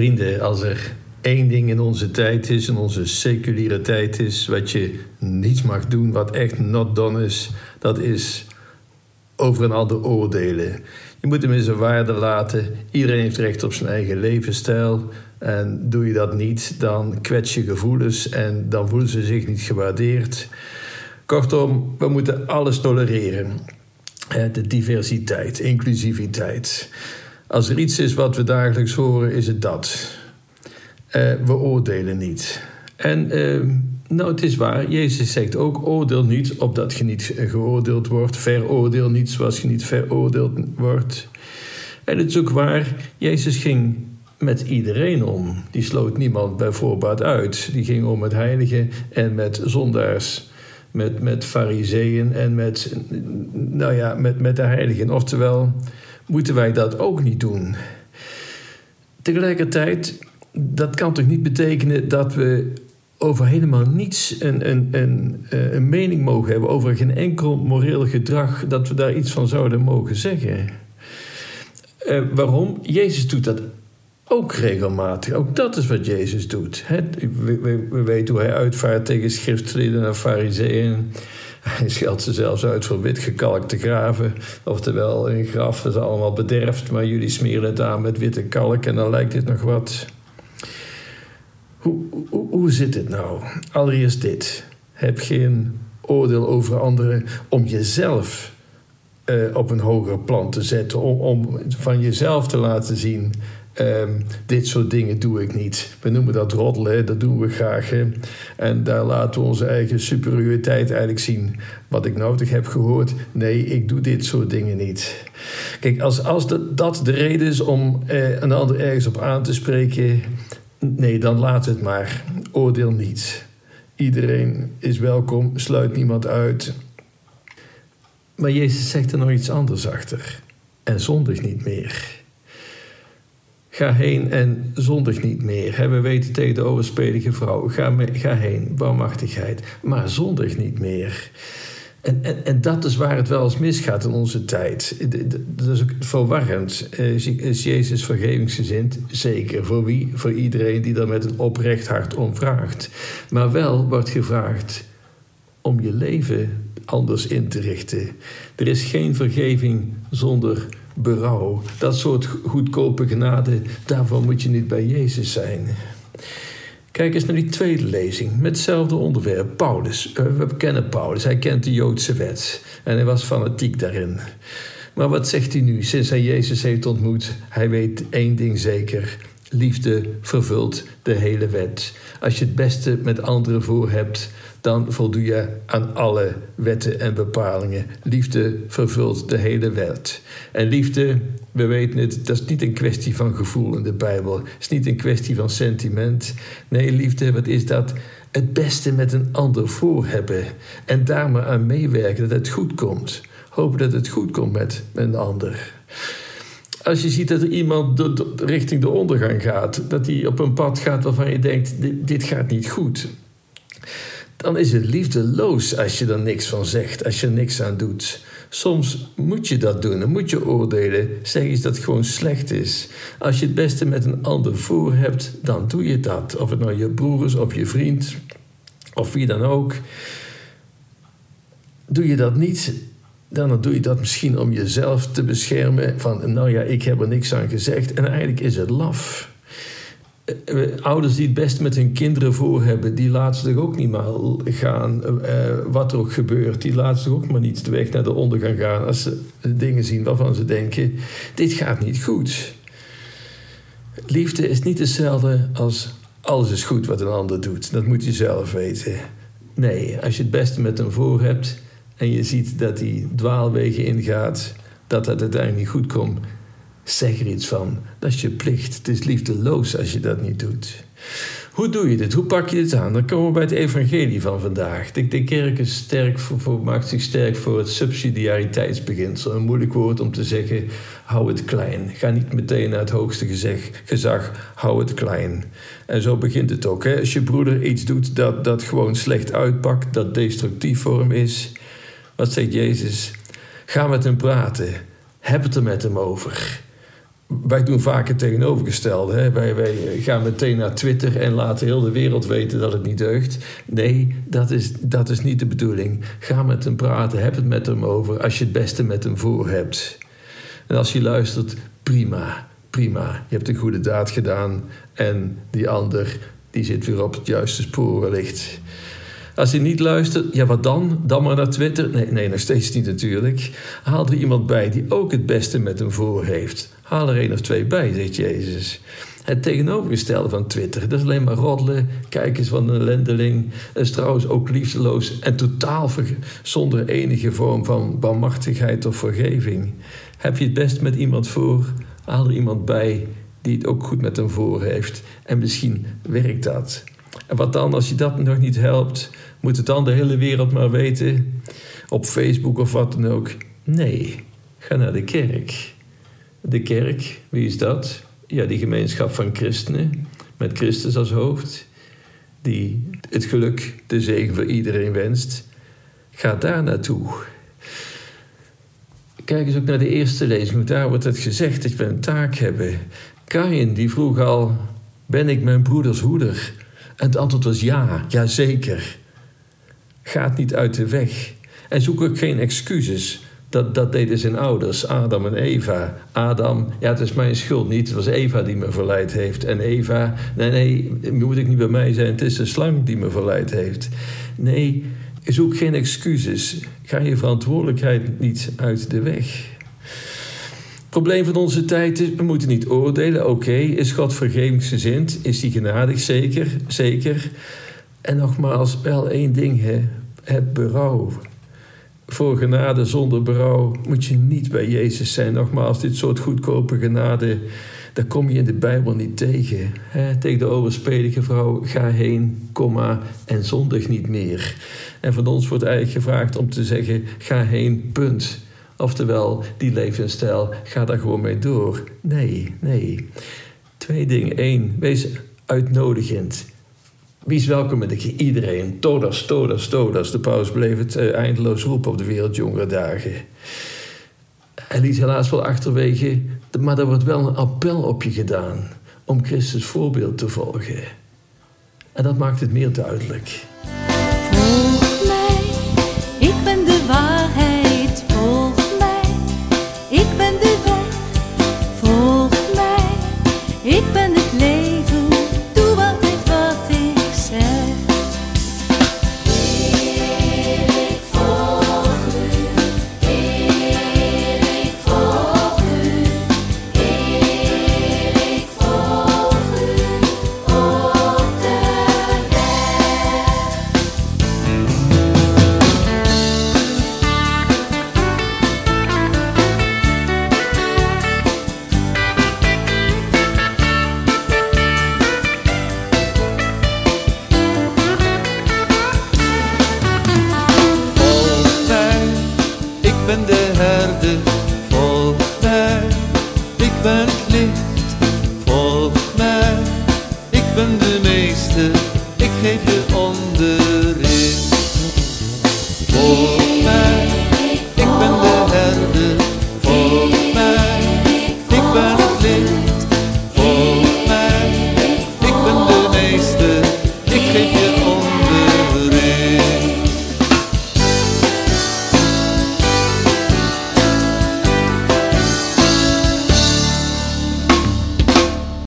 Vrienden, als er één ding in onze tijd is, in onze seculiere tijd is, wat je niet mag doen, wat echt not done is, dat is over een ander oordelen. Je moet hem in zijn waarde laten. Iedereen heeft recht op zijn eigen levensstijl. En doe je dat niet, dan kwets je gevoelens en dan voelen ze zich niet gewaardeerd. Kortom, we moeten alles tolereren. De diversiteit, inclusiviteit. Als er iets is wat we dagelijks horen, is het dat. Uh, we oordelen niet. En uh, nou, het is waar. Jezus zegt ook: oordeel niet opdat je niet geoordeeld wordt. Veroordeel niet zoals je niet veroordeeld wordt. En het is ook waar. Jezus ging met iedereen om. Die sloot niemand bij voorbaat uit. Die ging om met heiligen en met zondaars. Met, met fariseeën en met, nou ja, met, met de heiligen. Oftewel, moeten wij dat ook niet doen? Tegelijkertijd, dat kan toch niet betekenen dat we over helemaal niets een, een, een, eh, een mening mogen hebben, over geen enkel moreel gedrag, dat we daar iets van zouden mogen zeggen. Uh, waarom? Jezus doet dat ook regelmatig. Ook dat is wat Jezus doet. we, we, we, weten hoe hij uitvaart tegen schriftlieden en fariseeën. Hij scheldt ze zelfs uit voor witgekalkte graven. Oftewel, een graf is allemaal bederfd, maar jullie smeren het aan met witte kalk en dan lijkt het nog wat. Hoe, hoe, hoe zit het nou? Allereerst dit. Heb geen oordeel over anderen om jezelf uh, op een hoger plan te zetten. Om, om van jezelf te laten zien Um, dit soort dingen doe ik niet. We noemen dat roddelen, dat doen we graag. Hè? En daar laten we onze eigen superioriteit eigenlijk zien. Wat ik nodig heb gehoord, nee, ik doe dit soort dingen niet. Kijk, als, als dat de reden is om eh, een ander ergens op aan te spreken, nee, dan laat het maar. Oordeel niet. Iedereen is welkom, sluit niemand uit. Maar Jezus zegt er nog iets anders achter. En zondig niet meer. Ga heen en zondig niet meer. We weten tegen de overspelige vrouw: ga, ga heen, barmachtigheid, maar zondig niet meer. En, en, en dat is waar het wel eens misgaat in onze tijd. Dat is ook verwarrend. Is Jezus vergevingsgezind? Zeker. Voor wie? Voor iedereen die daar met een oprecht hart om vraagt. Maar wel wordt gevraagd om je leven anders in te richten. Er is geen vergeving zonder berouw. Dat soort goedkope genade, daarvoor moet je niet bij Jezus zijn. Kijk eens naar die tweede lezing met hetzelfde onderwerp. Paulus. Eh, we kennen Paulus, hij kent de Joodse wet en hij was fanatiek daarin. Maar wat zegt hij nu sinds hij Jezus heeft ontmoet? Hij weet één ding zeker. Liefde vervult de hele wet. Als je het beste met anderen voor hebt, dan voldoe je aan alle wetten en bepalingen. Liefde vervult de hele wet. En liefde, we weten het, dat is niet een kwestie van gevoel in de Bijbel. Het is niet een kwestie van sentiment. Nee, liefde, wat is dat? Het beste met een ander voor hebben. En daar maar aan meewerken dat het goed komt. Hopen dat het goed komt met een ander als je ziet dat er iemand richting de ondergang gaat, dat hij op een pad gaat waarvan je denkt: dit gaat niet goed dan is het liefdeloos als je er niks van zegt, als je er niks aan doet. Soms moet je dat doen, dan moet je oordelen, zeg eens dat gewoon slecht is. Als je het beste met een ander voor hebt, dan doe je dat. Of het nou je broer is of je vriend, of wie dan ook. Doe je dat niet, dan doe je dat misschien om jezelf te beschermen. Van, nou ja, ik heb er niks aan gezegd. En eigenlijk is het laf. Eh, eh, ouders die het best met hun kinderen voor hebben, die laten zich ook niet maar gaan. Uh, wat er ook gebeurt, die laten zich ook maar niet de weg naar de ondergang gaan als ze dingen zien waarvan ze denken: dit gaat niet goed. Liefde is niet hetzelfde als alles is goed wat een ander doet. Dat moet je zelf weten. Nee, als je het beste met hem voor hebt en je ziet dat hij dwaalwegen ingaat, dat het uiteindelijk niet goed komt, Zeg er iets van. Dat is je plicht. Het is liefdeloos als je dat niet doet. Hoe doe je dit? Hoe pak je dit aan? Dan komen we bij het evangelie van vandaag. De, de kerk is sterk voor, maakt zich sterk voor het subsidiariteitsbeginsel. Een moeilijk woord om te zeggen, hou het klein. Ga niet meteen naar het hoogste gezag, hou het klein. En zo begint het ook. Hè? Als je broeder iets doet dat, dat gewoon slecht uitpakt, dat destructief voor hem is. Wat zegt Jezus? Ga met hem praten. Heb het er met hem over. Wij doen vaak het tegenovergestelde. Hè? Wij, gaan meteen naar Twitter en laten heel de wereld weten dat het niet deugt. Nee, dat is, dat is niet de bedoeling. Ga met hem praten, heb het met hem over als je het beste met hem voor hebt. En als hij luistert, prima, prima. Je hebt een goede daad gedaan en die ander die zit weer op het juiste spoor wellicht. Als hij niet luistert, ja wat dan? Dan maar naar Twitter? Nee, nee, nog steeds niet natuurlijk. Haal er iemand bij die ook het beste met hem voor heeft. Haal er één of twee bij, zegt Jezus. Het tegenovergestelde van Twitter, dat is alleen maar roddelen, kijkers van een ellendeling. Dat is trouwens ook liefdeloos en totaal zonder enige vorm van barmachtigheid of vergeving. Heb je het best met iemand voor, haal er iemand bij die het ook goed met hem voor heeft. En misschien werkt dat. En wat dan als je dat nog niet helpt? Moet het dan de hele wereld maar weten? Op Facebook of wat dan ook? Nee, ga naar de kerk. De kerk, wie is dat? Ja, die gemeenschap van christenen met Christus als hoofd, die het geluk, de zegen voor iedereen wenst. Ga daar naartoe. Kijk eens ook naar de eerste lezing. Daar wordt het gezegd dat we een taak hebben. Kain die vroeg al: Ben ik mijn broeders hoeder? En het antwoord was ja, ja zeker. Gaat niet uit de weg. En zoek ook geen excuses. Dat, dat deden zijn ouders, Adam en Eva. Adam, ja, het is mijn schuld niet. Het was Eva die me verleid heeft. En Eva, nee, nee, moet ik niet bij mij zijn. Het is de slang die me verleid heeft. Nee, zoek geen excuses. Ga je verantwoordelijkheid niet uit de weg. Het probleem van onze tijd is, we moeten niet oordelen. Oké, is God vergevingsgezind? Is hij genadig? Zeker, zeker. En nogmaals, wel één ding, hè. Het berouw. Voor genade zonder berouw moet je niet bij Jezus zijn. Nogmaals, dit soort goedkope genade, daar kom je in de Bijbel niet tegen. He, tegen de overspelige vrouw, ga heen, komma, en zondig niet meer. En van ons wordt eigenlijk gevraagd om te zeggen, ga heen, punt. Oftewel, die levensstijl, ga daar gewoon mee door. Nee, nee. Twee dingen. Eén, wees uitnodigend. Wie is welkom met iedereen? Todas, todas, todas. De paus bleef het uh, eindeloos roepen op de wereldjongere dagen. Hij liet helaas wel achterwege, maar er wordt wel een appel op je gedaan om Christus voorbeeld te volgen. En dat maakt het meer duidelijk.